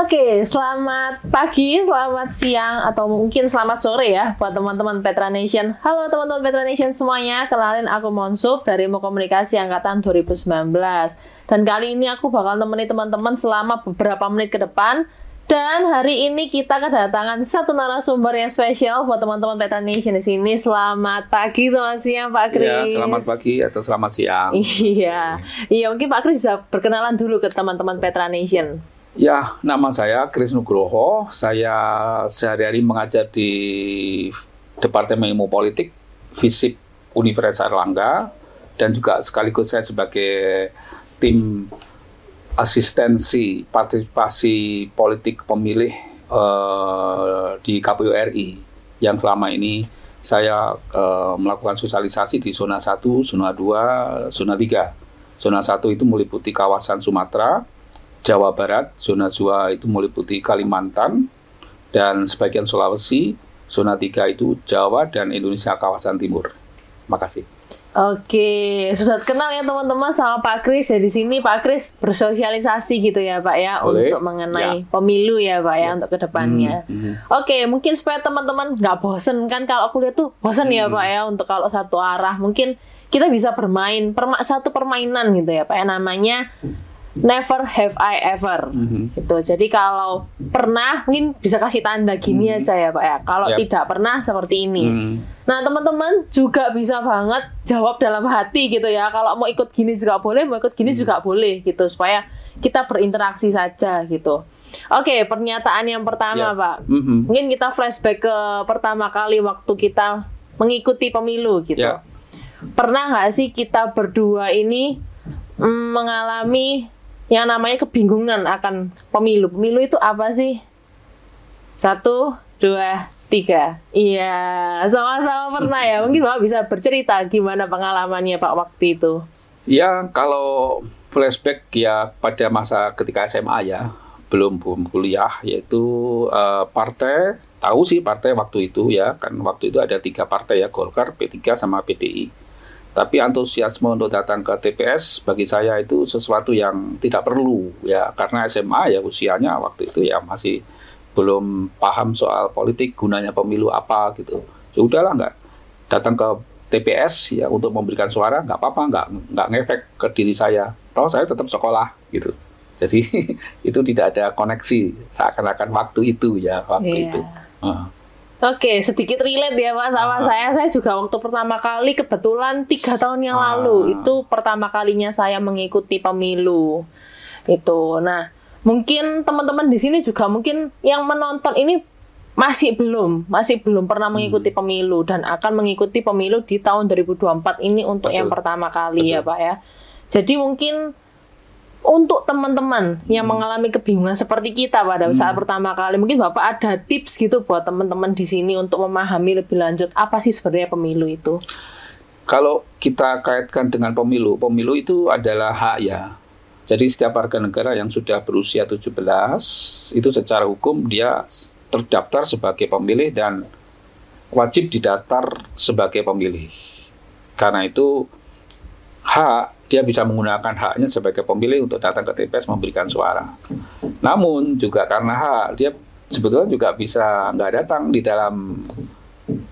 Oke, selamat pagi, selamat siang, atau mungkin selamat sore ya buat teman-teman Petra Nation. Halo teman-teman Petra Nation semuanya, kenalin aku Monsup dari Mo Komunikasi Angkatan 2019. Dan kali ini aku bakal temani teman-teman selama beberapa menit ke depan. Dan hari ini kita kedatangan satu narasumber yang spesial buat teman-teman Petra Nation di sini. Selamat pagi, selamat siang Pak Kris. Ya, selamat pagi atau selamat siang. Iya, iya mungkin Pak Kris bisa perkenalan dulu ke teman-teman Petra Nation. Ya, nama saya Kris Nugroho. Saya sehari-hari mengajar di Departemen Ilmu Politik FISIP Universitas Erlangga dan juga sekaligus saya sebagai tim asistensi partisipasi politik pemilih uh, di KPU RI yang selama ini saya uh, melakukan sosialisasi di zona 1, zona 2, zona 3. Zona 1 itu meliputi kawasan Sumatera, Jawa Barat, zona 2 itu meliputi Kalimantan, dan sebagian Sulawesi, zona 3 itu Jawa dan Indonesia kawasan timur. Makasih. Oke, sudah kenal ya teman-teman sama Pak Kris ya di sini Pak Kris bersosialisasi gitu ya Pak ya Boleh. untuk mengenai Ya. pemilu ya Pak ya, untuk ke depannya. Hmm, hmm. Oke, mungkin supaya teman-teman nggak bosen kan kalau aku lihat tuh bosen ya Hmm. Pak ya untuk kalau satu arah mungkin kita bisa bermain perma satu permainan gitu ya Pak ya namanya Never have I ever Mhm. gitu. Jadi kalau pernah mungkin bisa kasih tanda gini aja ya Pak ya. Kalau Yap. tidak pernah seperti ini. Hmm. Nah teman-teman juga bisa banget jawab dalam hati gitu ya. Kalau mau ikut gini juga boleh, mau ikut gini juga boleh gitu supaya kita berinteraksi saja gitu. Oke, pernyataan yang pertama Ya. Pak. Mhm. Mungkin kita flashback ke pertama kali waktu kita mengikuti pemilu gitu. Ya. Pernah nggak sih kita berdua ini mm, mengalami yang namanya kebingungan akan pemilu? Pemilu itu apa sih? Satu, dua, tiga. Iya, sama-sama pernah ya. Mungkin Bapak bisa bercerita gimana pengalamannya Pak waktu itu. Ya, kalau flashback ya pada masa ketika SMA ya, belum belum kuliah, yaitu eh, partai, tahu sih partai waktu itu ya, kan waktu itu ada tiga partai ya, Golkar, P3 sama PDI. Tapi antusiasme untuk datang ke TPS bagi saya itu sesuatu yang tidak perlu ya, karena SMA ya usianya waktu itu ya masih belum paham soal politik gunanya pemilu apa gitu. Ya udahlah nggak datang ke TPS ya untuk memberikan suara nggak apa-apa nggak nggak ngefek ke diri saya. Toh saya tetap sekolah gitu. Jadi itu tidak ada koneksi seakan-akan waktu itu ya waktu Iya. itu. Heeh. Oke, sedikit relate ya Pak sama Ah. saya. Saya juga waktu pertama kali kebetulan tiga tahun yang Ah. lalu itu pertama kalinya saya mengikuti pemilu. Itu. Nah, mungkin teman-teman di sini juga mungkin yang menonton ini masih belum, masih belum pernah Hmm. mengikuti pemilu dan akan mengikuti pemilu di tahun 2024 ini untuk Betul. yang pertama kali ya Betul. Pak ya. Jadi mungkin untuk teman-teman yang Hmm. mengalami kebingungan seperti kita pada saat pertama kali, mungkin Bapak ada tips gitu buat teman-teman di sini untuk memahami lebih lanjut apa sih sebenarnya pemilu itu? Kalau kita kaitkan dengan pemilu, pemilu itu adalah hak ya. Jadi setiap warga negara yang sudah berusia 17 itu secara hukum dia terdaftar sebagai pemilih dan wajib didaftar sebagai pemilih. Karena itu hak dia bisa menggunakan haknya sebagai pemilih untuk datang ke TPS memberikan suara. Namun juga karena hak dia sebetulnya juga bisa nggak datang di dalam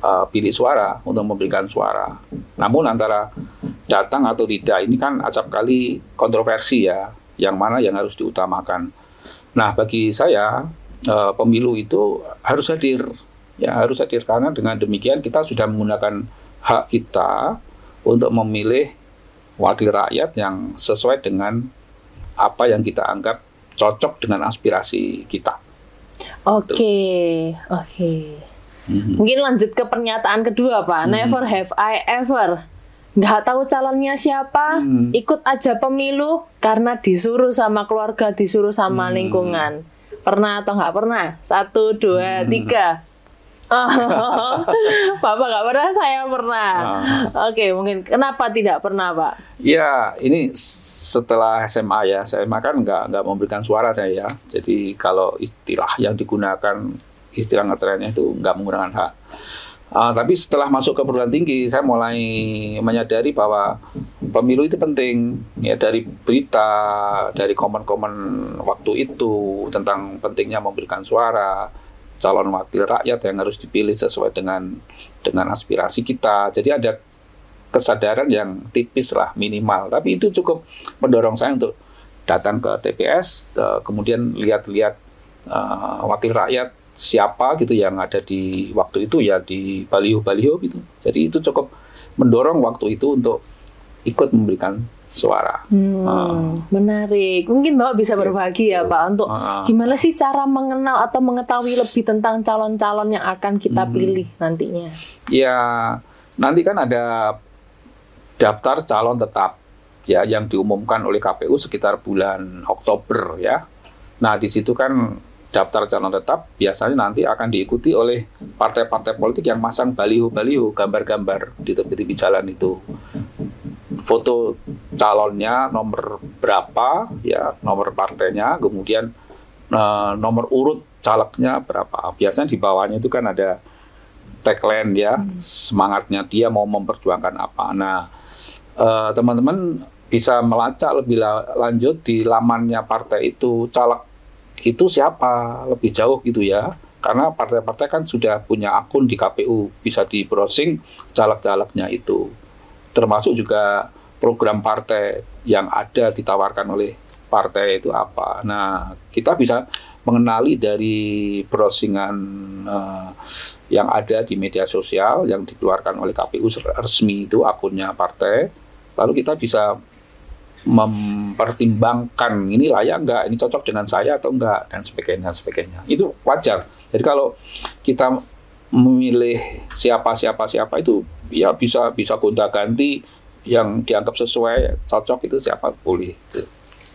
uh, bilik suara untuk memberikan suara. Namun antara datang atau tidak ini kan acap kali kontroversi ya, yang mana yang harus diutamakan. Nah bagi saya uh, pemilu itu harus hadir, ya harus hadir karena dengan demikian kita sudah menggunakan hak kita untuk memilih wakil rakyat yang sesuai dengan apa yang kita anggap cocok dengan aspirasi kita. Oke, oke. Mhm. Mungkin lanjut ke pernyataan kedua Pak. Never have I ever. Nggak tahu calonnya siapa, Hmm. ikut aja pemilu karena disuruh sama keluarga, disuruh sama Hmm. lingkungan. Pernah atau nggak pernah? Satu, dua, Hmm. tiga. Oh, Bapak nggak pernah, saya pernah. Ah. Oke, mungkin kenapa tidak pernah, Pak? Ya, ini setelah SMA ya, SMA kan nggak nggak memberikan suara saya ya. Jadi kalau istilah yang digunakan istilah ngetrennya itu nggak menggunakan hak. Uh, tapi setelah masuk ke perguruan tinggi, saya mulai menyadari bahwa pemilu itu penting ya dari berita, dari komen-komen waktu itu tentang pentingnya memberikan suara calon wakil rakyat yang harus dipilih sesuai dengan dengan aspirasi kita. Jadi ada kesadaran yang tipis lah minimal, tapi itu cukup mendorong saya untuk datang ke TPS, kemudian lihat-lihat uh, wakil rakyat siapa gitu yang ada di waktu itu ya di baliho-baliho gitu. Jadi itu cukup mendorong waktu itu untuk ikut memberikan suara. Hmm, uh. Menarik. Mungkin Bapak bisa berbagi ya Pak untuk uh. gimana sih cara mengenal atau mengetahui lebih tentang calon-calon yang akan kita hmm. pilih nantinya? Ya, nanti kan ada daftar calon tetap ya yang diumumkan oleh KPU sekitar bulan Oktober ya. Nah, di situ kan daftar calon tetap biasanya nanti akan diikuti oleh partai-partai politik yang masang baliho-baliho, gambar-gambar di tepi-tepi jalan itu. Foto calonnya nomor berapa, ya nomor partainya, kemudian uh, nomor urut calegnya berapa. Biasanya di bawahnya itu kan ada tagline ya, semangatnya dia mau memperjuangkan apa. Nah, uh, teman-teman bisa melacak lebih lanjut di lamannya partai itu caleg itu siapa lebih jauh gitu ya karena partai-partai kan sudah punya akun di KPU bisa di browsing caleg-calegnya itu termasuk juga program partai yang ada ditawarkan oleh partai itu apa nah kita bisa mengenali dari browsingan uh, yang ada di media sosial yang dikeluarkan oleh KPU resmi itu akunnya partai lalu kita bisa mempertimbangkan ini layak enggak, ini cocok dengan saya atau enggak dan sebagainya sebagainya. Itu wajar. Jadi kalau kita memilih siapa siapa siapa itu ya bisa bisa gonta-ganti yang dianggap sesuai cocok itu siapa boleh. Gitu.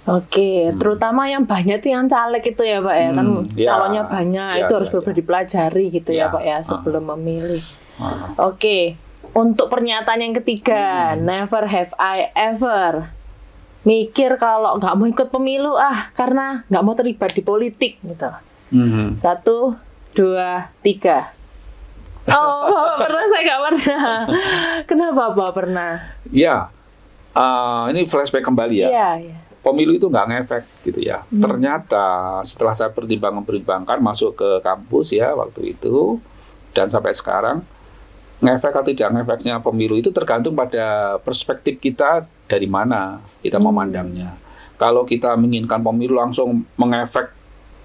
Oke, hmm. terutama yang banyak itu yang caleg itu ya Pak ya kan hmm, ya, calonnya banyak ya, itu harus ya, benar ya. dipelajari gitu ya, ya Pak ya sebelum uh, memilih. Uh. Oke, untuk pernyataan yang ketiga, hmm. never have I ever mikir kalau nggak mau ikut pemilu ah karena nggak mau terlibat di politik gitu. Mm-hmm. Satu, dua, tiga. Oh, pernah saya nggak pernah. Kenapa Pak pernah? Ya, uh, ini flashback kembali ya. Iya, iya. Pemilu itu nggak ngefek gitu ya. Hmm. Ternyata setelah saya pertimbangkan-pertimbangkan masuk ke kampus ya waktu itu dan sampai sekarang ngefek atau tidak ngefeknya pemilu itu tergantung pada perspektif kita dari mana kita hmm. memandangnya. Kalau kita menginginkan pemilu langsung mengefek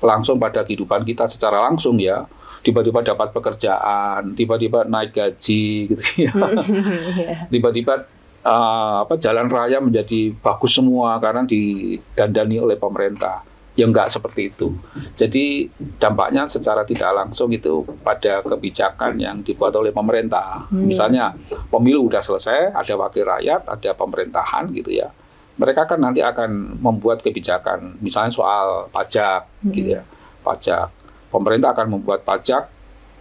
langsung pada kehidupan kita secara langsung ya, tiba-tiba dapat pekerjaan, tiba-tiba naik gaji gitu ya. Iya. Tiba-tiba uh, apa jalan raya menjadi bagus semua karena didandani oleh pemerintah ya enggak seperti itu. Jadi dampaknya secara tidak langsung itu pada kebijakan yang dibuat oleh pemerintah. Hmm. Misalnya pemilu udah selesai, ada wakil rakyat, ada pemerintahan gitu ya. Mereka kan nanti akan membuat kebijakan, misalnya soal pajak hmm. gitu ya. Pajak. Pemerintah akan membuat pajak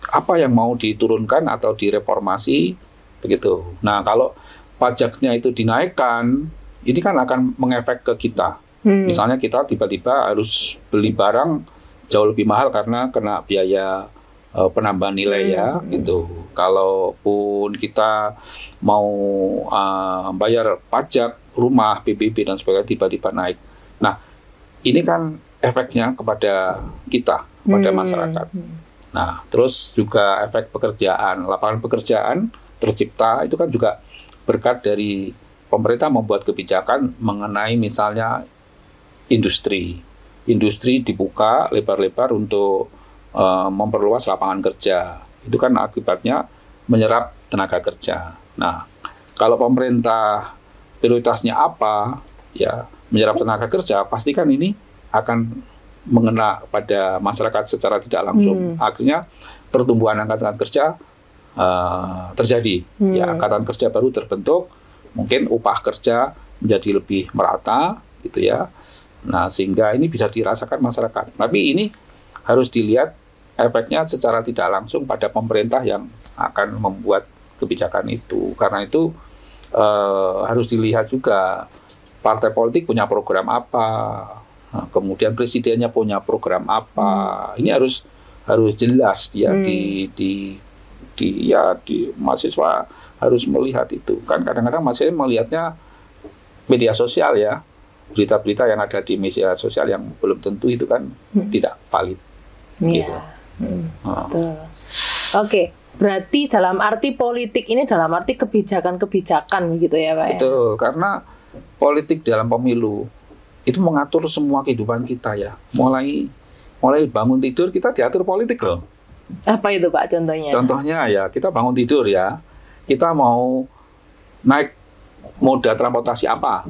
apa yang mau diturunkan atau direformasi begitu. Nah, kalau pajaknya itu dinaikkan, ini kan akan mengefek ke kita Hmm. Misalnya kita tiba-tiba harus beli barang jauh lebih mahal karena kena biaya uh, penambahan nilai hmm. ya gitu. Kalaupun kita mau uh, bayar pajak rumah, PBB dan sebagainya tiba-tiba naik. Nah, ini kan efeknya kepada kita, kepada hmm. masyarakat. Nah, terus juga efek pekerjaan, lapangan pekerjaan tercipta itu kan juga berkat dari pemerintah membuat kebijakan mengenai misalnya industri. Industri dibuka lebar-lebar untuk uh, memperluas lapangan kerja. Itu kan akibatnya menyerap tenaga kerja. Nah, kalau pemerintah prioritasnya apa, ya menyerap tenaga kerja, pastikan ini akan mengena pada masyarakat secara tidak langsung. Hmm. Akhirnya pertumbuhan angkatan kerja uh, terjadi. Ya, hmm. Ya, angkatan kerja baru terbentuk, mungkin upah kerja menjadi lebih merata, gitu ya. Nah, sehingga ini bisa dirasakan masyarakat. Tapi ini harus dilihat efeknya secara tidak langsung pada pemerintah yang akan membuat kebijakan itu. Karena itu eh, harus dilihat juga partai politik punya program apa, nah, kemudian presidennya punya program apa. Hmm. Ini harus harus jelas dia hmm. di, di di ya di mahasiswa harus melihat itu kan kadang-kadang mahasiswa melihatnya media sosial ya berita-berita yang ada di media sosial yang belum tentu itu kan hmm. tidak valid Iya. Gitu. Hmm. Oh. Oke, berarti dalam arti politik ini dalam arti kebijakan-kebijakan begitu ya, Pak? Ya? Betul, karena politik dalam pemilu itu mengatur semua kehidupan kita ya. Mulai mulai bangun tidur kita diatur politik loh. Apa itu Pak contohnya? Contohnya ya kita bangun tidur ya, kita mau naik moda transportasi apa?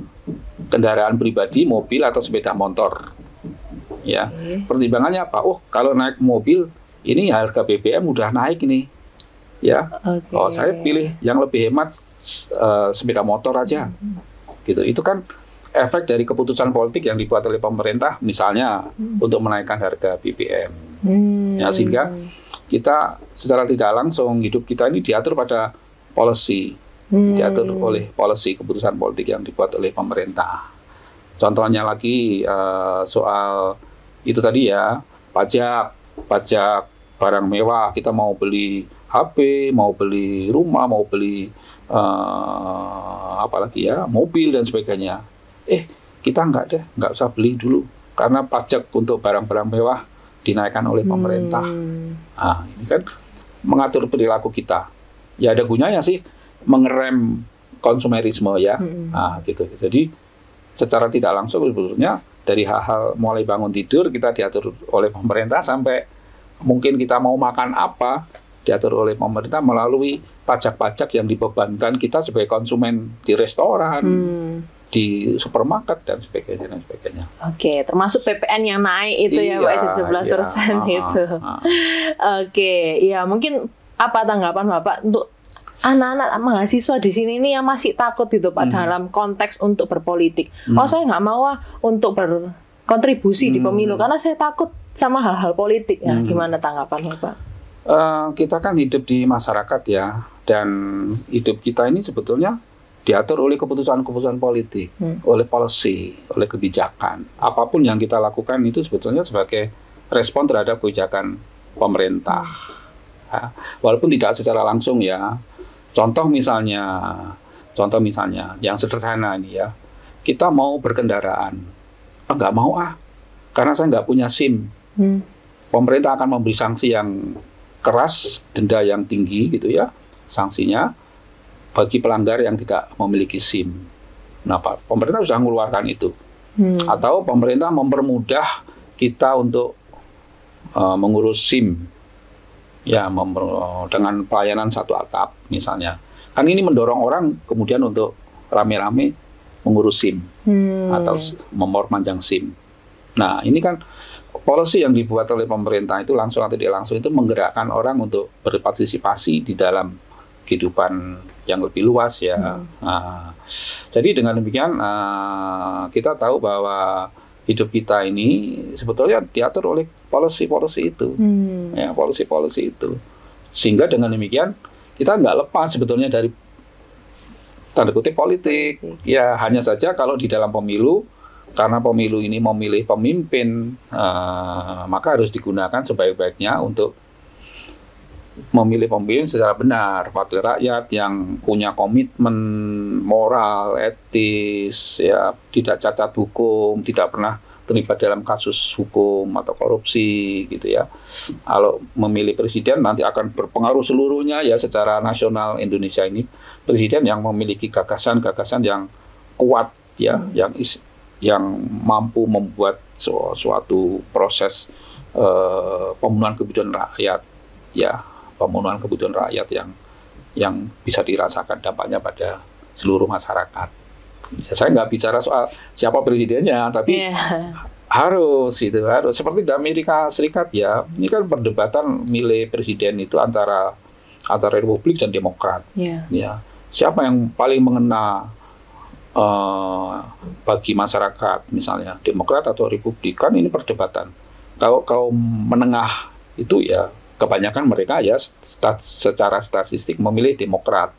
Kendaraan pribadi, mobil atau sepeda motor. Ya, okay. pertimbangannya apa? Oh kalau naik mobil ini harga BBM udah naik nih. Ya, okay. oh saya pilih yang lebih hemat uh, sepeda motor aja. Hmm. Gitu. Itu kan efek dari keputusan politik yang dibuat oleh pemerintah, misalnya hmm. untuk menaikkan harga BBM. Hmm. Ya, sehingga kita secara tidak langsung hidup kita ini diatur pada policy, hmm. diatur oleh policy keputusan politik yang dibuat oleh pemerintah. Contohnya lagi uh, soal itu tadi ya pajak, pajak barang mewah. Kita mau beli HP, mau beli rumah, mau beli uh, apalagi ya mobil dan sebagainya eh kita enggak deh, nggak usah beli dulu karena pajak untuk barang-barang mewah dinaikkan oleh pemerintah. Hmm. Nah, ini kan mengatur perilaku kita. Ya ada gunanya sih mengerem konsumerisme ya. Hmm. Nah, gitu. Jadi secara tidak langsung sebetulnya dari hal-hal mulai bangun tidur kita diatur oleh pemerintah sampai mungkin kita mau makan apa diatur oleh pemerintah melalui pajak-pajak yang dibebankan kita sebagai konsumen di restoran. Hmm di supermarket dan sebagainya dan sebagainya. Oke, termasuk PPN yang naik itu ya, iya, ya Pak 11 iya, persen uh, itu. Uh, Oke, ya mungkin apa tanggapan Bapak untuk anak-anak mahasiswa di sini ini yang masih takut itu Pak hmm. dalam konteks untuk berpolitik. Hmm. Oh saya nggak mau ah untuk berkontribusi hmm. di pemilu karena saya takut sama hal-hal politik ya. Hmm. Gimana tanggapan Bapak? Uh, kita kan hidup di masyarakat ya dan hidup kita ini sebetulnya diatur oleh keputusan-keputusan politik, hmm. oleh policy, oleh kebijakan. Apa pun yang kita lakukan itu sebetulnya sebagai respon terhadap kebijakan pemerintah. Ya, walaupun tidak secara langsung ya. Contoh misalnya, contoh misalnya yang sederhana ini ya, kita mau berkendaraan, ah, nggak mau ah, karena saya nggak punya SIM. Hmm. Pemerintah akan memberi sanksi yang keras, denda yang tinggi gitu ya, sanksinya bagi pelanggar yang tidak memiliki SIM. Nah, Pak, pemerintah sudah mengeluarkan itu. Hmm. Atau pemerintah mempermudah kita untuk uh, mengurus SIM. Ya, dengan pelayanan satu atap misalnya. Kan ini mendorong orang kemudian untuk rame-rame mengurus SIM hmm. atau memperpanjang SIM. Nah, ini kan policy yang dibuat oleh pemerintah itu langsung atau tidak langsung itu menggerakkan orang untuk berpartisipasi di dalam kehidupan yang lebih luas ya. Hmm. Nah, jadi dengan demikian uh, kita tahu bahwa hidup kita ini sebetulnya diatur oleh policy-policy itu, hmm. ya policy-policy itu. Sehingga dengan demikian kita nggak lepas sebetulnya dari tanda kutip politik. Ya hanya saja kalau di dalam pemilu karena pemilu ini memilih pemimpin, uh, maka harus digunakan sebaik-baiknya untuk memilih pemimpin secara benar, wakil rakyat yang punya komitmen moral, etis, ya tidak cacat hukum, tidak pernah terlibat dalam kasus hukum atau korupsi gitu ya. Kalau memilih presiden nanti akan berpengaruh seluruhnya ya secara nasional Indonesia ini presiden yang memiliki gagasan-gagasan yang kuat ya, hmm. yang is, yang mampu membuat suatu proses uh, pembunuhan kebutuhan rakyat ya pemenuhan kebutuhan rakyat yang yang bisa dirasakan dampaknya pada seluruh masyarakat. Ya, saya nggak bicara soal siapa presidennya, tapi yeah. harus itu harus seperti di Amerika Serikat ya. Ini kan perdebatan milih presiden itu antara antara Republik dan Demokrat. Yeah. Ya, siapa yang paling mengena uh, bagi masyarakat, misalnya Demokrat atau Republik kan ini perdebatan. Kalau kaum menengah itu ya kebanyakan mereka ya stat, secara statistik memilih Demokrat.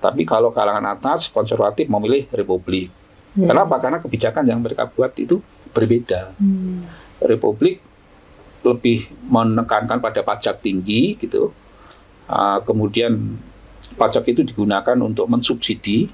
Tapi kalau kalangan atas konservatif memilih Republik. Hmm. Kenapa? Karena kebijakan yang mereka buat itu berbeda. Hmm. Republik lebih menekankan pada pajak tinggi gitu uh, kemudian pajak itu digunakan untuk mensubsidi,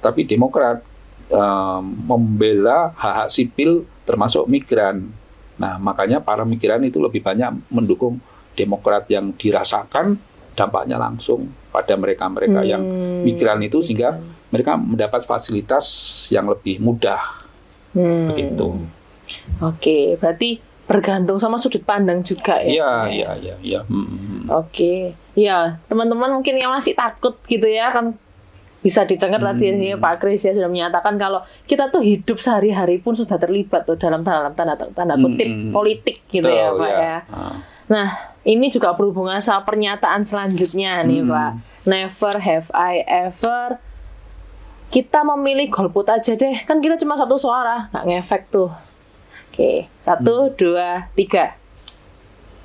tapi Demokrat uh, membela hak-hak sipil termasuk migran. Nah, makanya para migran itu lebih banyak mendukung Demokrat yang dirasakan dampaknya langsung pada mereka-mereka hmm. yang migran itu sehingga mereka mendapat fasilitas yang lebih mudah. Hmm. Begitu. Oke, berarti bergantung sama sudut pandang juga ya. Iya, iya, iya, iya. Hmm. Oke. Ya, teman-teman mungkin yang masih takut gitu ya kan bisa didengar hmm. tadi ya, Pak Kris ya sudah menyatakan kalau kita tuh hidup sehari-hari pun sudah terlibat tuh dalam tanda tanda tanda kutip hmm. politik gitu Betul, ya Pak ya. ya. Nah, ini juga berhubungan sama pernyataan selanjutnya nih hmm. Pak. Never have I ever kita memilih golput aja deh kan kita cuma satu suara nggak ngefek tuh oke satu hmm. dua tiga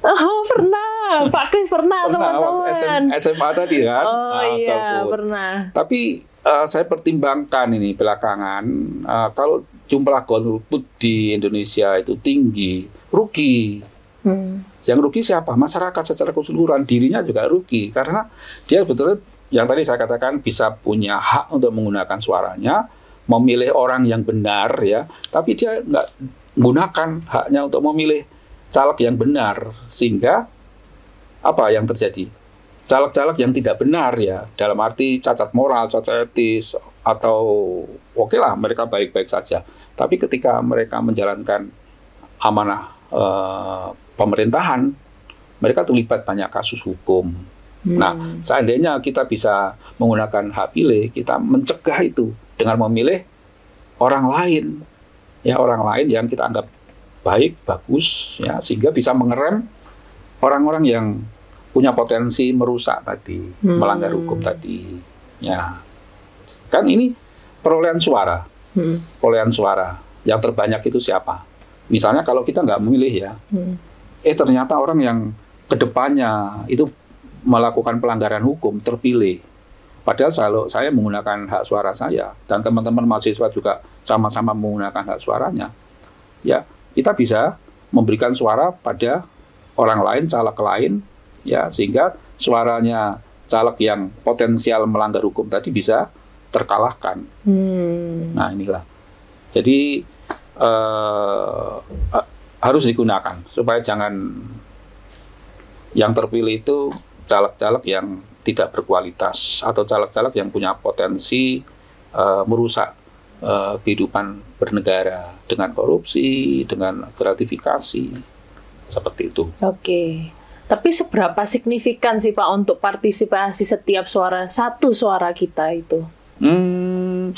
oh pernah Pak Kris pernah teman-teman SMA tadi kan oh nah, iya golput. pernah tapi uh, saya pertimbangkan ini belakangan uh, kalau jumlah golput di Indonesia itu tinggi rugi hmm. Yang rugi siapa? Masyarakat secara keseluruhan. Dirinya juga rugi. Karena dia betul yang tadi saya katakan bisa punya hak untuk menggunakan suaranya, memilih orang yang benar ya, tapi dia nggak gunakan haknya untuk memilih caleg yang benar. Sehingga apa yang terjadi? Caleg-caleg yang tidak benar ya, dalam arti cacat moral, cacat etis atau oke okay lah mereka baik-baik saja, tapi ketika mereka menjalankan amanah uh, pemerintahan, mereka terlibat banyak kasus hukum Nah, hmm. seandainya kita bisa menggunakan hak pilih, kita mencegah itu dengan memilih orang lain, ya orang lain yang kita anggap baik, bagus, ya sehingga bisa mengerem orang-orang yang punya potensi merusak tadi, hmm. melanggar hukum tadi, ya kan ini perolehan suara, hmm. perolehan suara yang terbanyak itu siapa? Misalnya kalau kita nggak memilih ya, hmm. Eh ternyata orang yang ke depannya itu melakukan pelanggaran hukum terpilih. Padahal kalau saya menggunakan hak suara saya dan teman-teman mahasiswa juga sama-sama menggunakan hak suaranya, ya kita bisa memberikan suara pada orang lain, caleg lain, ya sehingga suaranya caleg yang potensial melanggar hukum tadi bisa terkalahkan. Hmm. Nah inilah. Jadi uh, harus digunakan supaya jangan yang terpilih itu caleg-caleg yang tidak berkualitas atau caleg-caleg yang punya potensi uh, merusak uh, kehidupan bernegara dengan korupsi, dengan gratifikasi seperti itu. Oke. Tapi seberapa signifikan sih Pak untuk partisipasi setiap suara satu suara kita itu? Hmm,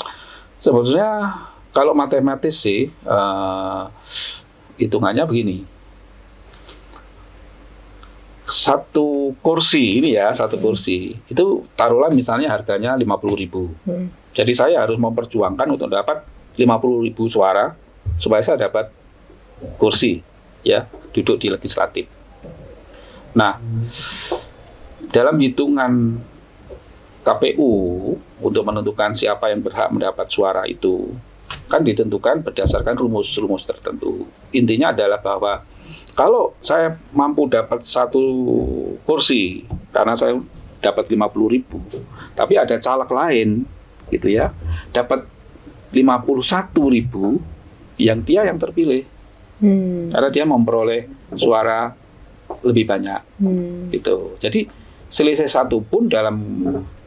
sebetulnya kalau matematis sih uh, hitungannya begini. Satu kursi ini ya satu kursi itu taruhlah misalnya harganya lima puluh ribu. Hmm. jadi saya harus memperjuangkan untuk dapat lima puluh ribu suara supaya saya dapat kursi ya duduk di legislatif. Nah dalam hitungan KPU untuk menentukan siapa yang berhak mendapat suara itu kan ditentukan berdasarkan rumus-rumus tertentu intinya adalah bahwa kalau saya mampu dapat satu kursi karena saya dapat 50 ribu, tapi ada caleg lain gitu ya, dapat 51 ribu, yang dia yang terpilih. Hmm. Karena dia memperoleh suara lebih banyak. Hmm. Gitu. Jadi selisih satu pun dalam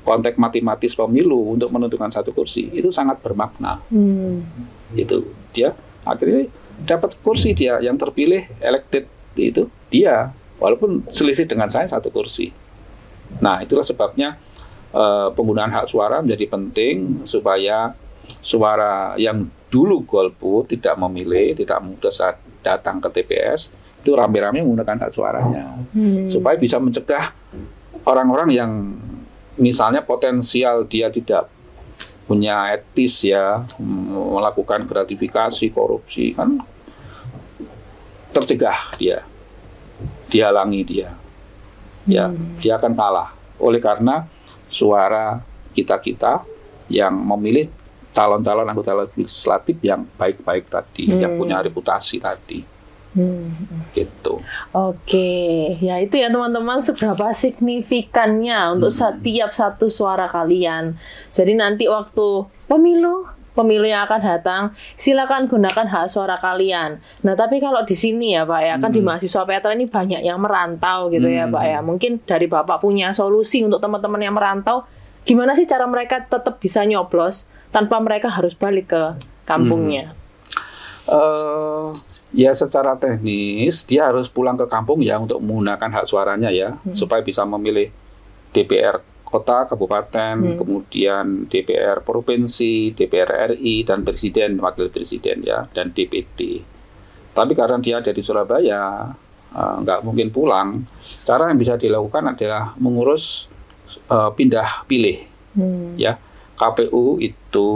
konteks matematis pemilu untuk menentukan satu kursi itu sangat bermakna. Hmm. Itu dia akhirnya dapat kursi dia yang terpilih elected itu dia walaupun selisih dengan saya satu kursi. Nah itulah sebabnya uh, penggunaan hak suara menjadi penting supaya suara yang dulu golput tidak memilih tidak mudah saat datang ke TPS itu rame-rame menggunakan hak suaranya hmm. supaya bisa mencegah orang-orang yang misalnya potensial dia tidak punya etis ya melakukan gratifikasi korupsi kan tercegah dia dihalangi dia ya hmm. dia akan kalah oleh karena suara kita kita yang memilih calon-calon anggota legislatif yang baik-baik tadi hmm. yang punya reputasi tadi Hmm. gitu. Oke, ya itu ya teman-teman seberapa signifikannya untuk setiap satu suara kalian. Jadi nanti waktu pemilu, pemilu yang akan datang, silakan gunakan hak suara kalian. Nah, tapi kalau di sini ya Pak ya, kan di mahasiswa Petra ini banyak yang merantau gitu ya Pak ya. Mungkin dari Bapak punya solusi untuk teman-teman yang merantau, gimana sih cara mereka tetap bisa nyoblos tanpa mereka harus balik ke kampungnya? Eh ya secara teknis dia harus pulang ke kampung ya untuk menggunakan hak suaranya ya supaya bisa memilih DPR kota, kabupaten, kemudian DPR provinsi, DPR RI dan presiden, wakil presiden ya dan DPD. Tapi karena dia ada di Surabaya eh, nggak mungkin pulang. Cara yang bisa dilakukan adalah mengurus eh, pindah pilih Hmm. ya. KPU itu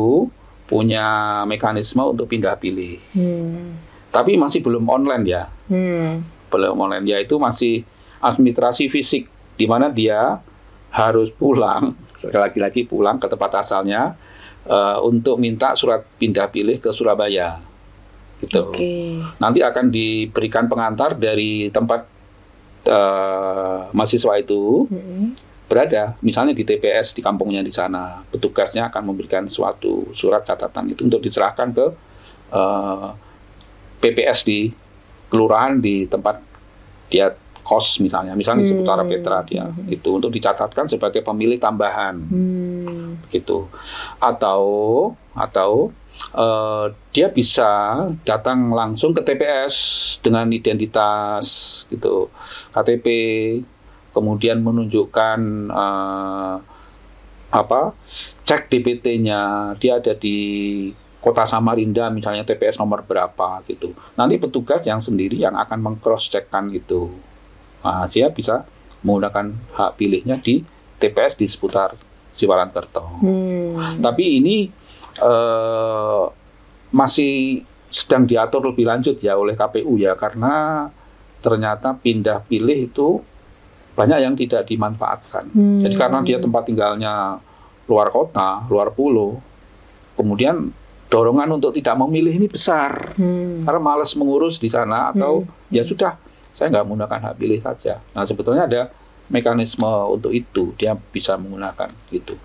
punya mekanisme untuk pindah pilih. Hmm. Tapi masih belum online ya. Hmm. Belum online ya itu masih administrasi fisik di mana dia harus pulang sekali lagi-lagi pulang ke tempat asalnya eh, untuk minta surat pindah pilih ke Surabaya. Gitu. Oke. Nanti akan diberikan pengantar dari tempat eh, mahasiswa itu Hmm. Berada, misalnya di TPS di kampungnya di sana, petugasnya akan memberikan suatu surat catatan itu untuk diserahkan ke eh, PPS di kelurahan di tempat dia kos misalnya, misalnya di seputar Hmm. Petra dia. Itu untuk dicatatkan sebagai pemilih tambahan. Hmm. gitu, atau atau eh, dia bisa datang langsung ke TPS dengan identitas gitu. KTP kemudian menunjukkan eh, apa cek DPT-nya dia ada di kota Samarinda misalnya TPS nomor berapa gitu. Nanti petugas yang sendiri yang akan mengcross checkkan itu. Nah, dia bisa menggunakan hak pilihnya di TPS di seputar Siwalan Kerto Hmm. tapi ini eh, masih sedang diatur lebih lanjut ya oleh KPU ya karena ternyata pindah pilih itu banyak yang tidak dimanfaatkan. Hmm. Jadi karena dia tempat tinggalnya luar kota, luar pulau, kemudian dorongan untuk tidak memilih ini besar Hmm. karena malas mengurus di sana atau ya sudah saya nggak menggunakan hak pilih saja. Nah sebetulnya ada mekanisme untuk itu dia bisa menggunakan gitu.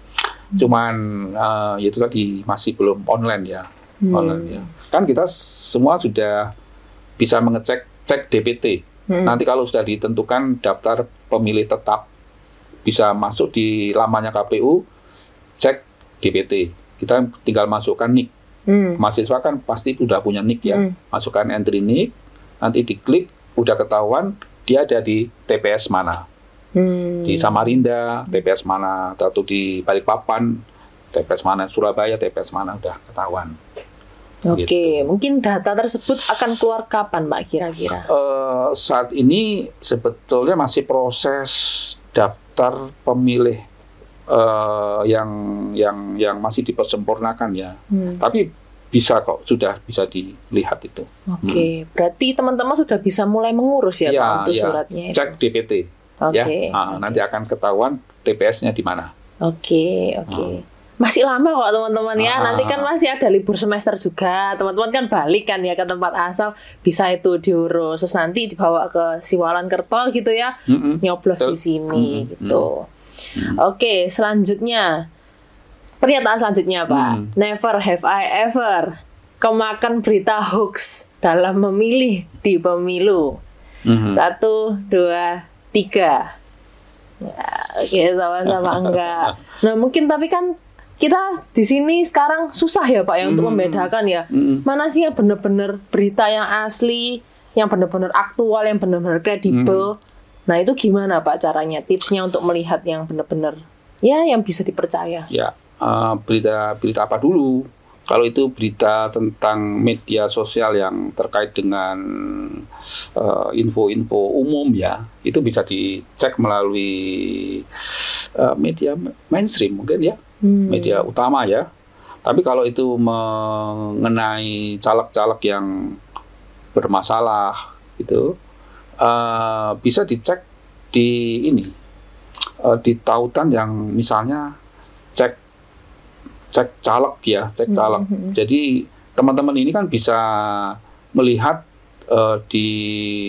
Cuman eh, ya itu tadi masih belum online ya, Hmm. online ya. Kan kita semua sudah bisa mengecek cek DPT. Hmm. Nanti kalau sudah ditentukan daftar pemilih tetap bisa masuk di lamanya KPU cek DPT. Kita tinggal masukkan NIK Hmm. mahasiswa kan pasti udah punya nick ya Hmm. masukkan entry nick nanti diklik udah ketahuan dia ada di TPS mana Hmm. di Samarinda TPS mana atau di Balikpapan TPS mana Surabaya TPS mana udah ketahuan Oke, gitu. mungkin data tersebut akan keluar kapan, Mbak kira-kira? Eh, saat ini sebetulnya masih proses daftar pemilih eh, yang yang yang masih dipersempurnakan ya Hmm. tapi bisa kok sudah bisa dilihat itu Oke, berarti teman-teman sudah bisa mulai mengurus ya, Pak, Ya, untuk ya. suratnya. itu? cek DPT Oke. ya Ah, nanti akan ketahuan TPS-nya di mana Oke, oke. Masih lama kok teman-teman ya. Ah. Nanti kan masih ada libur semester juga. Teman-teman kan balik kan ya ke tempat asal. Bisa itu diurus. Terus nanti dibawa ke Siwalan Kerto gitu ya. Mm-mm. Nyoblos Betul. di sini Mm-mm. gitu. Oke, selanjutnya. Pernyataan selanjutnya, Pak. Hmm. Never have I ever kemakan berita hoax dalam memilih di pemilu. Mhm. Satu, dua, tiga. Ya, oke, sama-sama enggak. Nah, mungkin tapi kan kita di sini sekarang susah ya Pak ya untuk Hmm. membedakan ya. Mana sih yang benar-benar berita yang asli, yang benar-benar aktual, yang benar-benar kredibel. Nah, itu gimana Pak caranya? Tipsnya untuk melihat yang benar-benar ya yang bisa dipercaya. Ya, eh, berita berita apa dulu? Kalau itu berita tentang media sosial yang terkait dengan eh, info-info umum ya, itu bisa dicek melalui eh, media mainstream mungkin ya, Hmm. media utama ya. Tapi kalau itu mengenai caleg-caleg yang bermasalah gitu, eh, bisa dicek di ini eh, di tautan yang misalnya cek cek caleg ya, cek caleg. Jadi teman-teman ini kan bisa melihat eh, di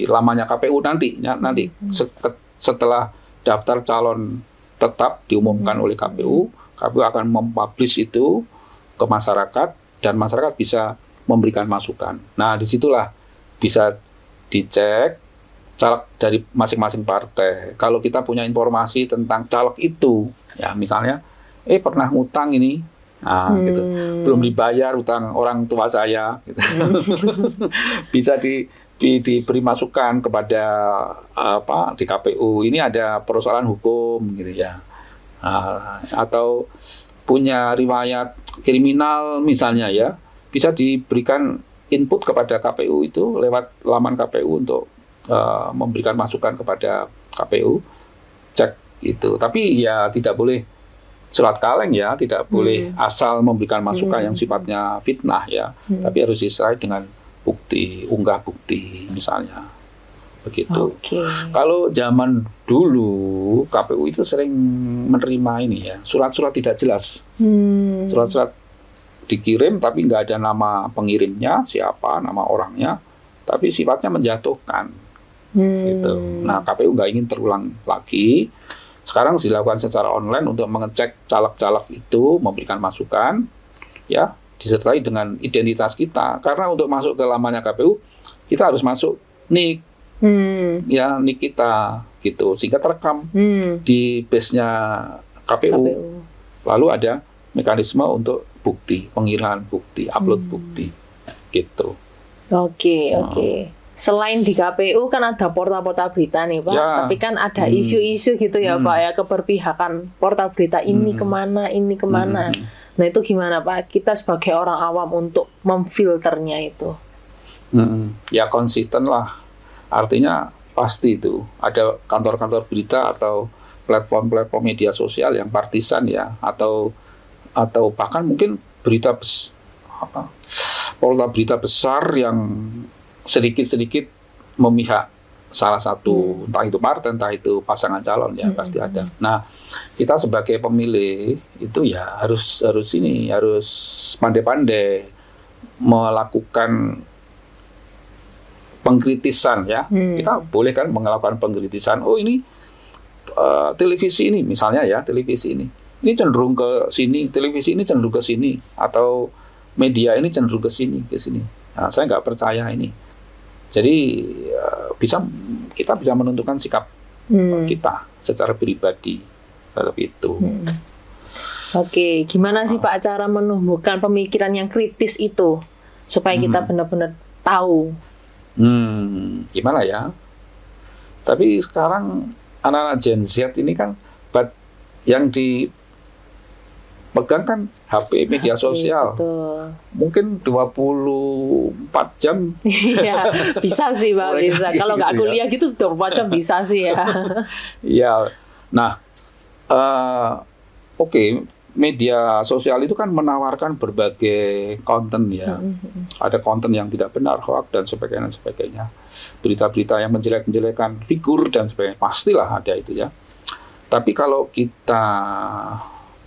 lamanya KPU nanti ya, nanti set- setelah daftar calon tetap diumumkan oleh KPU, KPU akan mempublish itu ke masyarakat dan masyarakat bisa memberikan masukan. Nah, di situlah bisa dicek caleg dari masing-masing partai. Kalau kita punya informasi tentang caleg itu, ya misalnya, eh pernah ngutang ini, nah gitu, belum dibayar utang orang tua saya, gitu. bisa di, di- diberi masukan kepada apa di KPU. Ini ada persoalan hukum, gitu ya, Ah, atau punya riwayat kriminal misalnya ya, bisa diberikan input kepada KPU itu lewat laman KPU untuk eh, memberikan masukan kepada KPU cek itu. Tapi ya tidak boleh surat kaleng ya tidak boleh asal memberikan masukan yang sifatnya fitnah ya. Tapi harus disertai dengan bukti unggah bukti misalnya begitu. Oke. kalau zaman dulu KPU itu sering menerima ini ya surat-surat tidak jelas. Hmm. surat-surat dikirim tapi nggak ada nama pengirimnya siapa nama orangnya tapi sifatnya menjatuhkan. Hmm. gitu. Nah KPU nggak ingin terulang lagi. Sekarang dilakukan secara online untuk mengecek caleg-caleg itu memberikan masukan ya disertai dengan identitas kita. Karena untuk masuk ke lamanya KPU kita harus masuk nik Hmm. ya nik kita gitu sehingga terekam Hmm. di base-nya KPU. KPU. lalu ada mekanisme untuk bukti pengiriman bukti upload Hmm. bukti gitu Oke, Oh. oke. Selain di KPU kan ada portal-portal berita nih Pak, Ya. tapi kan ada Hmm. isu-isu gitu ya Hmm. Pak ya keberpihakan portal berita ini ke mana, ini ke mana. Hmm. Nah itu gimana Pak? Kita sebagai orang awam untuk memfilternya itu. Mm-mm. ya konsisten lah artinya pasti itu. Ada kantor-kantor berita atau platform-platform media sosial yang partisan ya atau atau bahkan mungkin berita bes, apa portal berita besar yang sedikit-sedikit memihak salah satu entah itu partai entah itu pasangan calon ya pasti ada. Nah kita sebagai pemilih itu ya harus harus ini harus pandai-pandai melakukan pengkritisan ya. Hmm. Kita boleh kan melakukan pengkritisan. Oh ini eh, televisi ini misalnya ya televisi ini. Ini cenderung ke sini, televisi ini cenderung ke sini atau media ini cenderung ke sini ke sini. Nah, saya nggak percaya ini. Jadi eh, bisa kita bisa menentukan sikap Hmm. kita secara pribadi terhadap itu. Oke, gimana sih Pak cara menumbuhkan pemikiran yang kritis itu supaya kita benar-benar tahu? Hmm, gimana ya? Tapi sekarang anak-anak Gen Z ini kan yang dipegang kan HP media sosial. Betul. Mungkin 24 jam. Iya, bisa sih Pak, bisa. Kalau nggak gitu ya. kuliah gitu, tuh macam bisa sih ya. Ya. Nah, eh, oke, media sosial itu kan menawarkan berbagai konten ya. Ada konten yang tidak benar, hoax dan sebagainya dan sebagainya. Berita-berita yang menjelek-menjelekan figur dan sebagainya. Pastilah ada itu ya. Tapi kalau kita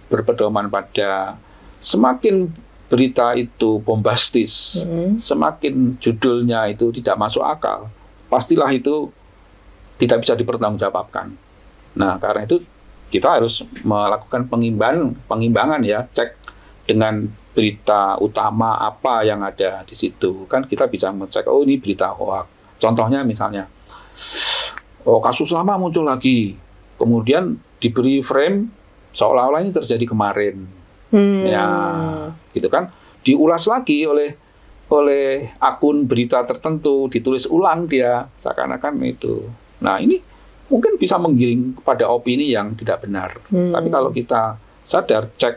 berpedoman pada semakin berita itu bombastis, Hmm. semakin judulnya itu tidak masuk akal, pastilah itu tidak bisa dipertanggungjawabkan. Nah, karena itu kita harus melakukan pengimbangan, pengimbangan ya, cek dengan berita utama apa yang ada di situ. Kan kita bisa mengecek, oh ini berita hoax. Contohnya misalnya, oh kasus lama muncul lagi, kemudian diberi frame seolah-olah ini terjadi kemarin. Hmm. Ya, gitu kan? Diulas lagi oleh oleh akun berita tertentu, ditulis ulang dia seakan-akan itu. Nah, ini mungkin bisa menggiring kepada opini yang tidak benar. Hmm. Tapi kalau kita sadar cek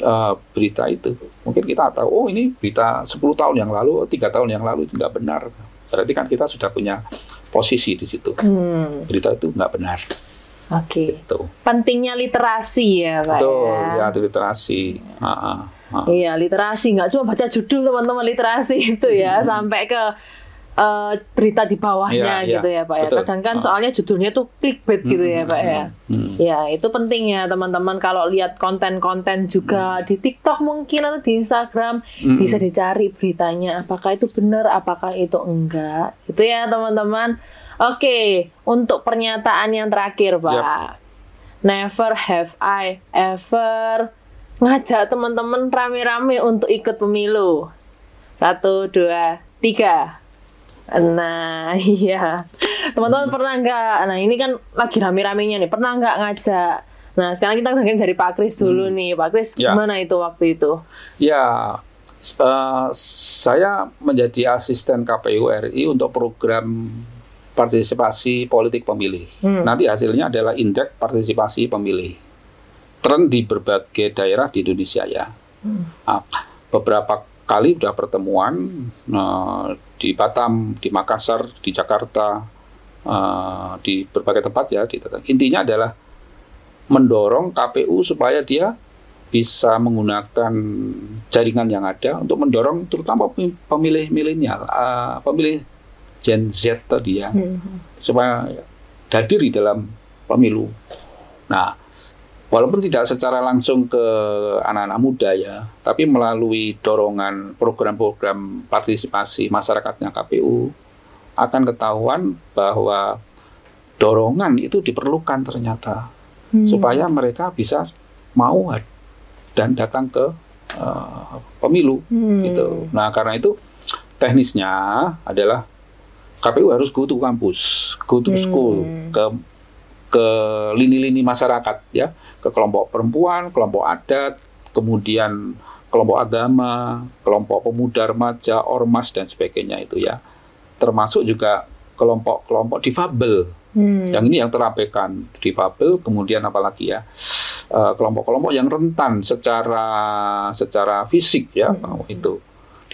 eh, berita itu, mungkin kita tahu oh ini berita 10 tahun yang lalu, tiga tahun yang lalu itu nggak benar. Berarti kan kita sudah punya posisi di situ. Hmm. Berita itu nggak benar. Oke. Gitu. Pentingnya literasi ya, Pak. Betul, ya. ya itu literasi. Ah, ah, ah. Iya, literasi nggak cuma baca judul teman-teman literasi itu ya, sampai ke eh, berita di bawahnya Iya, iya. gitu ya Pak ya. Betul. Kadang kan Ah. soalnya judulnya tuh clickbait gitu ya Pak ya. Hmm. Ya itu penting ya teman-teman kalau lihat konten-konten juga di TikTok mungkin atau di Instagram Hmm. bisa dicari beritanya apakah itu benar apakah itu enggak gitu ya teman-teman. Oke untuk pernyataan yang terakhir Pak. Never have I ever ngajak teman-teman rame-rame untuk ikut pemilu. Satu, dua, tiga. Nah, iya. Teman-teman pernah nggak? Nah, ini kan lagi rame-ramenya nih. Pernah nggak ngajak? Nah, sekarang kita dengerin dari Pak Kris dulu nih. Pak Kris, Ya. gimana itu waktu itu? Ya, eh, saya menjadi asisten KPU RI untuk program partisipasi politik pemilih. Hmm. Nanti hasilnya adalah indeks partisipasi pemilih. Tren di berbagai daerah di Indonesia ya. Ah, beberapa kali sudah pertemuan eh, di Batam, di Makassar, di Jakarta, eh, di berbagai tempat ya. Di, intinya adalah mendorong KPU supaya dia bisa menggunakan jaringan yang ada untuk mendorong terutama pem- pemilih milenial, eh, pemilih Gen Z tadi ya, supaya hadir di dalam pemilu. Nah, walaupun tidak secara langsung ke anak-anak muda ya, tapi melalui dorongan program-program partisipasi masyarakatnya KPU akan ketahuan bahwa dorongan itu diperlukan ternyata supaya mereka bisa mau dan datang ke eh, pemilu Hmm. gitu. Nah karena itu teknisnya adalah KPU harus go to kampus, go to school, ke ke lini-lini masyarakat ya, ke kelompok perempuan, kelompok adat, kemudian kelompok agama, kelompok pemuda remaja, ormas dan sebagainya itu ya. Termasuk juga kelompok-kelompok difabel. Hmm. Yang ini yang terabaikan difabel, kemudian apalagi ya eh, kelompok-kelompok yang rentan secara secara fisik ya oh, itu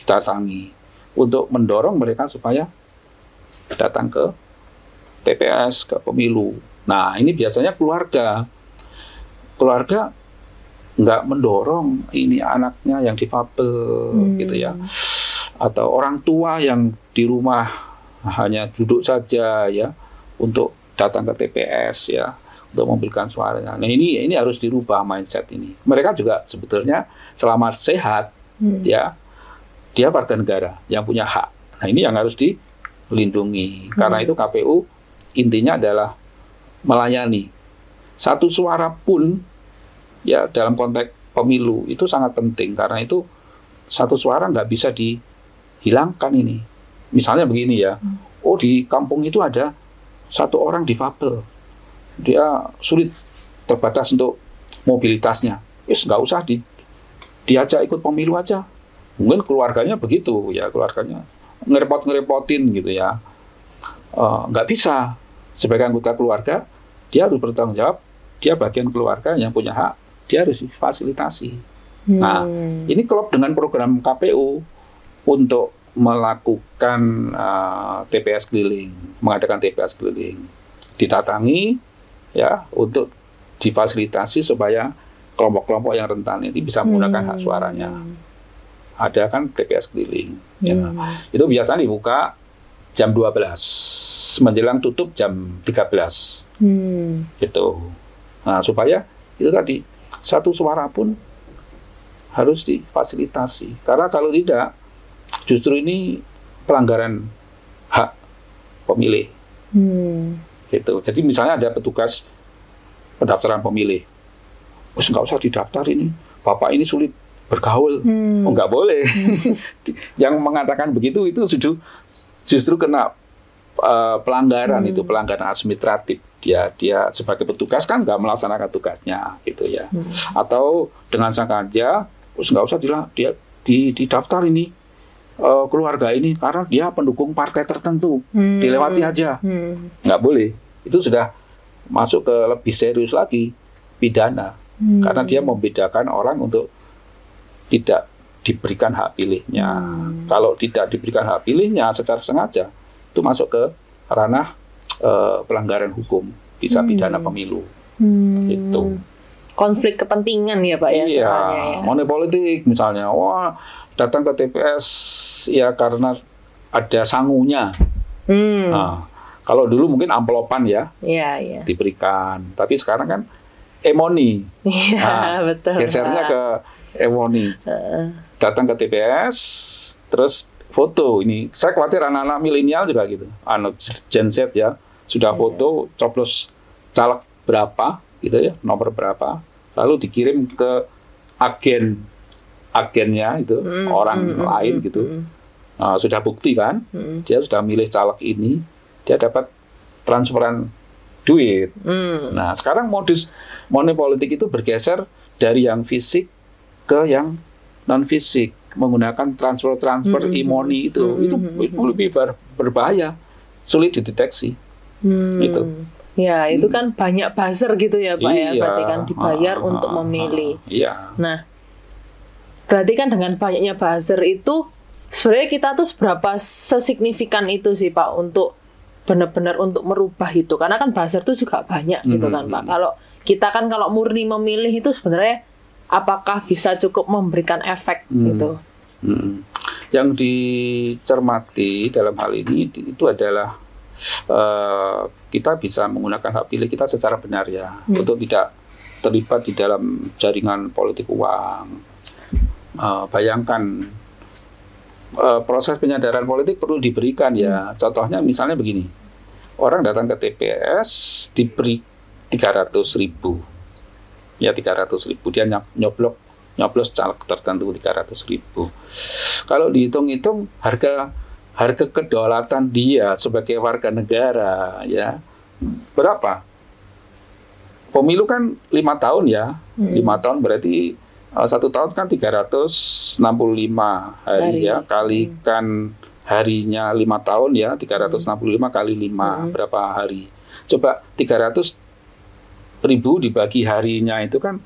didatangi untuk mendorong mereka supaya datang ke TPS ke pemilu. Nah ini biasanya keluarga keluarga nggak mendorong ini anaknya yang difabel gitu ya atau orang tua yang di rumah hanya duduk saja ya untuk datang ke TPS ya untuk memberikan suaranya. Nah ini ini harus dirubah mindset ini. Mereka juga sebetulnya selama sehat ya dia warga negara yang punya hak. Nah ini yang harus dilindungi. Karena itu KPU intinya adalah melayani. Satu suara pun ya dalam konteks pemilu itu sangat penting karena itu satu suara nggak bisa dihilangkan ini. Misalnya begini ya, oh di kampung itu ada satu orang difabel, dia sulit terbatas untuk mobilitasnya. Wis nggak usah di, diajak ikut pemilu aja. Mungkin keluarganya begitu ya, keluarganya ngerepot ngerepotin gitu ya. Eh, nggak bisa sebagai anggota keluarga dia harus bertanggung jawab. Dia bagian keluarga yang punya hak, dia harus difasilitasi. Nah, ini klop dengan program KPU untuk melakukan uh, TPS keliling, mengadakan TPS keliling, didatangi ya untuk difasilitasi supaya kelompok-kelompok yang rentan ini bisa menggunakan hak suaranya. Ada kan TPS keliling. ya. Itu biasanya dibuka jam 12, menjelang tutup jam 13 Hmm. gitu. Nah, supaya itu tadi satu suara pun harus difasilitasi. Karena kalau tidak, justru ini pelanggaran hak pemilih. Hmm. Gitu. Jadi misalnya ada petugas pendaftaran pemilih, Wes nggak usah didaftar ini, bapak ini sulit bergaul, Hmm. oh nggak boleh. Yang mengatakan begitu itu justru justru kena uh, pelanggaran itu pelanggaran administratif. Dia dia sebagai petugas kan nggak melaksanakan tugasnya gitu ya. Atau dengan sengaja, terus nggak usah dila, dia di didaftar ini uh, keluarga ini karena dia pendukung partai tertentu, Hmm. dilewati aja Hmm. nggak boleh. Itu sudah masuk ke lebih serius lagi pidana Hmm. karena dia membedakan orang untuk tidak diberikan hak pilihnya. Hmm. Kalau tidak diberikan hak pilihnya secara sengaja itu masuk ke ranah eh, pelanggaran hukum, bisa pidana pemilu. Hmm. Gitu. Konflik kepentingan ya Pak ya iya, soalnya ya. money politik misalnya, wah datang ke TPS ya karena ada sangunya. Hmm. Nah, kalau dulu mungkin amplopan ya Iya, iya. diberikan, tapi sekarang kan emoni. Iya, Nah, betul. Gesernya Pak. ke emoni. Heeh. Datang ke TPS, terus foto. Ini saya khawatir anak-anak milenial juga gitu. Anak Gen Z ya sudah foto, coblos caleg berapa gitu ya, nomor berapa, lalu dikirim ke agen agennya itu Hmm, orang hmm, hmm, lain hmm, gitu. hmm, Nah, sudah bukti kan, hmm. dia sudah milih caleg ini, dia dapat transferan duit. Hmm. Nah, sekarang modus money politik itu bergeser dari yang fisik ke yang non fisik menggunakan transfer-transfer Mm-mm. e-money itu. Mm-mm. Itu itu lebih ber- berbahaya, sulit dideteksi. Hmm. Gitu. Ya, itu kan banyak buzzer gitu ya, Pak ya. Berarti kan dibayar Ah, untuk ah, memilih. ah, Iya. Nah, berarti kan dengan banyaknya buzzer itu sebenarnya kita tuh seberapa sesignifikan itu sih Pak untuk benar-benar untuk merubah itu karena kan buzzer tuh juga banyak gitu kan Hmm. Pak. Kalau kita kan kalau murni memilih itu sebenarnya apakah bisa cukup memberikan efek Hmm. gitu. Mm. Yang dicermati dalam hal ini itu adalah eh, kita bisa menggunakan hak pilih kita secara benar ya Hmm. untuk tidak terlibat di dalam jaringan politik uang. Eh, bayangkan eh, proses penyadaran politik perlu diberikan ya. Contohnya misalnya begini, orang datang ke TPS diberi 300 ribu, ya 300 ribu dia nyoblok nyoblos caleg tertentu 300 ribu. Kalau dihitung-hitung harga harga kedaulatan dia sebagai warga negara ya berapa? Pemilu kan lima tahun ya, Hmm. lima tahun berarti uh, satu tahun kan 365 Hari. hari, ya kalikan harinya lima tahun ya 365 kali lima Hmm. berapa hari? Coba 300 ribu dibagi harinya itu kan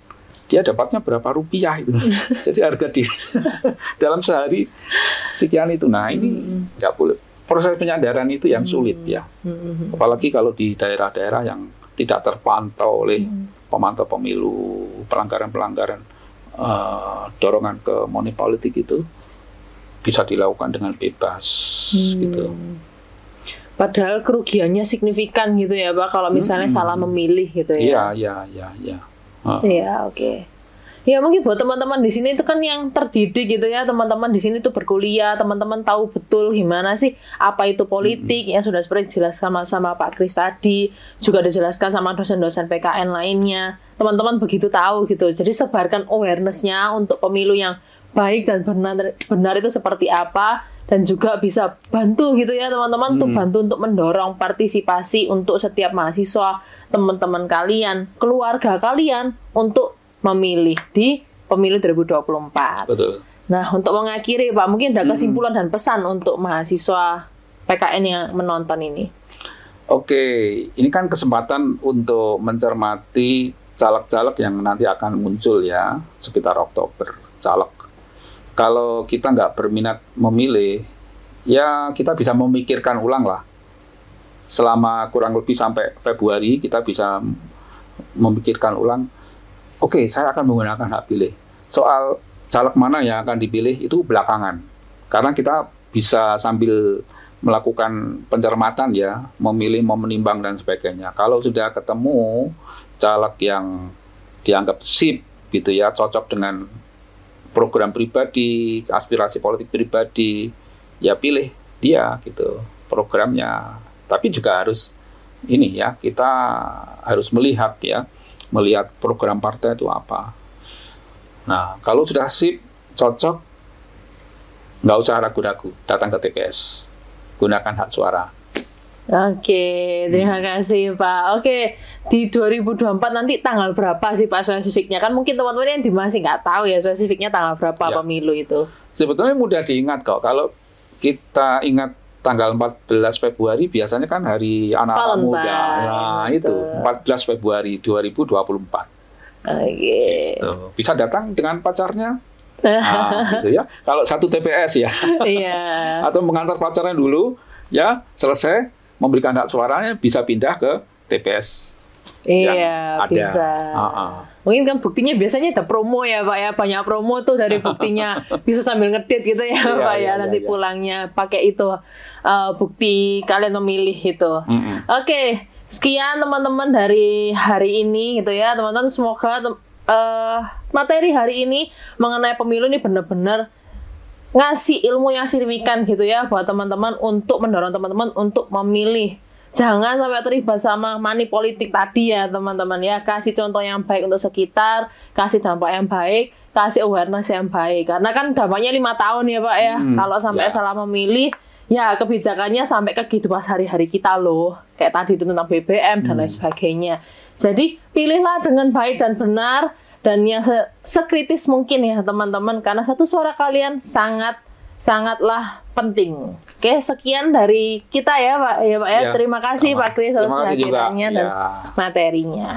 dia dapatnya berapa rupiah itu. Jadi harga di dalam sehari sekian itu. Nah ini nggak boleh. Proses penyadaran itu yang sulit ya. Hmm. Apalagi kalau di daerah-daerah yang tidak terpantau oleh pemantau pemilu, pelanggaran-pelanggaran eh, dorongan ke money politik itu bisa dilakukan dengan bebas Hmm. gitu. Padahal kerugiannya signifikan gitu ya Pak kalau misalnya Hmm. salah memilih gitu ya. Iya, iya, iya, iya. Ah. Iya, oke. Ya mungkin buat teman-teman di sini itu kan yang terdidik gitu ya, teman-teman di sini tuh berkuliah, teman-teman tahu betul gimana sih apa itu politik yang sudah seperti dijelaskan sama, sama Pak Kris tadi, juga dijelaskan sama dosen-dosen PKN lainnya. Teman-teman begitu tahu gitu. Jadi sebarkan awarenessnya untuk pemilu yang baik dan benar benar itu seperti apa dan juga bisa bantu gitu ya teman-teman untuk bantu untuk mendorong partisipasi untuk setiap mahasiswa teman-teman kalian keluarga kalian untuk memilih di pemilu 2024 Betul. nah untuk mengakhiri Pak mungkin ada kesimpulan dan pesan untuk mahasiswa PKN yang menonton ini Oke, ini kan kesempatan untuk mencermati caleg-caleg yang nanti akan muncul ya sekitar Oktober. Caleg. Kalau kita nggak berminat memilih, ya kita bisa memikirkan ulang lah. Selama kurang lebih sampai Februari kita bisa memikirkan ulang. Oke, saya akan menggunakan hak pilih. Soal caleg mana yang akan dipilih itu belakangan. Karena kita bisa sambil melakukan pencermatan ya, memilih, mau menimbang dan sebagainya. Kalau sudah ketemu caleg yang dianggap sip gitu ya, cocok dengan program pribadi, aspirasi politik pribadi, ya pilih dia gitu programnya. Tapi juga harus ini ya, kita harus melihat ya, melihat program partai itu apa. Nah, kalau sudah sip, cocok, nggak usah ragu-ragu, datang ke TPS, gunakan hak suara. Oke, terima kasih Pak. Oke, di 2024 nanti tanggal berapa sih Pak spesifiknya? Kan mungkin teman-teman yang di masih nggak tahu ya spesifiknya tanggal berapa Ya. pemilu itu. Sebetulnya mudah diingat kok. Kalau kita ingat tanggal 14 Februari biasanya kan hari anak-anak muda. Nah, betul. itu 14 Februari 2024. Oke. Tuh, bisa datang dengan pacarnya. Nah, gitu ya. Kalau satu TPS ya. Iya. Atau mengantar pacarnya dulu, ya selesai memberikan hak suaranya bisa pindah ke TPS. Iya, ada. bisa. Ah. Mungkin kan buktinya biasanya ada promo ya Pak ya, banyak promo tuh dari buktinya bisa sambil ngedit gitu ya Iya, Pak iya, ya, nanti iya. pulangnya pakai itu uh, bukti kalian memilih itu. Mm-mm. Oke, sekian teman-teman dari hari ini gitu ya, teman-teman. Semoga tem- eh, materi hari ini mengenai pemilu ini benar-benar ngasih ilmu yang signifikan gitu ya buat teman-teman untuk mendorong teman-teman untuk memilih. Jangan sampai terlibat sama money politik tadi ya teman-teman ya. Kasih contoh yang baik untuk sekitar, kasih dampak yang baik, kasih awareness yang baik. Karena kan dampaknya lima tahun ya Pak ya. Hmm, Kalau sampai ya. salah memilih, ya kebijakannya sampai ke kehidupan sehari-hari kita loh. Kayak tadi itu tentang BBM dan lain sebagainya. Jadi pilihlah dengan baik dan benar dan yang se sekritis mungkin ya teman-teman karena satu suara kalian sangat sangatlah penting. Oke, sekian dari kita ya Pak ya Pak ya. ya terima kasih sama. Pak Kris atas kehadirannya dan ya. materinya.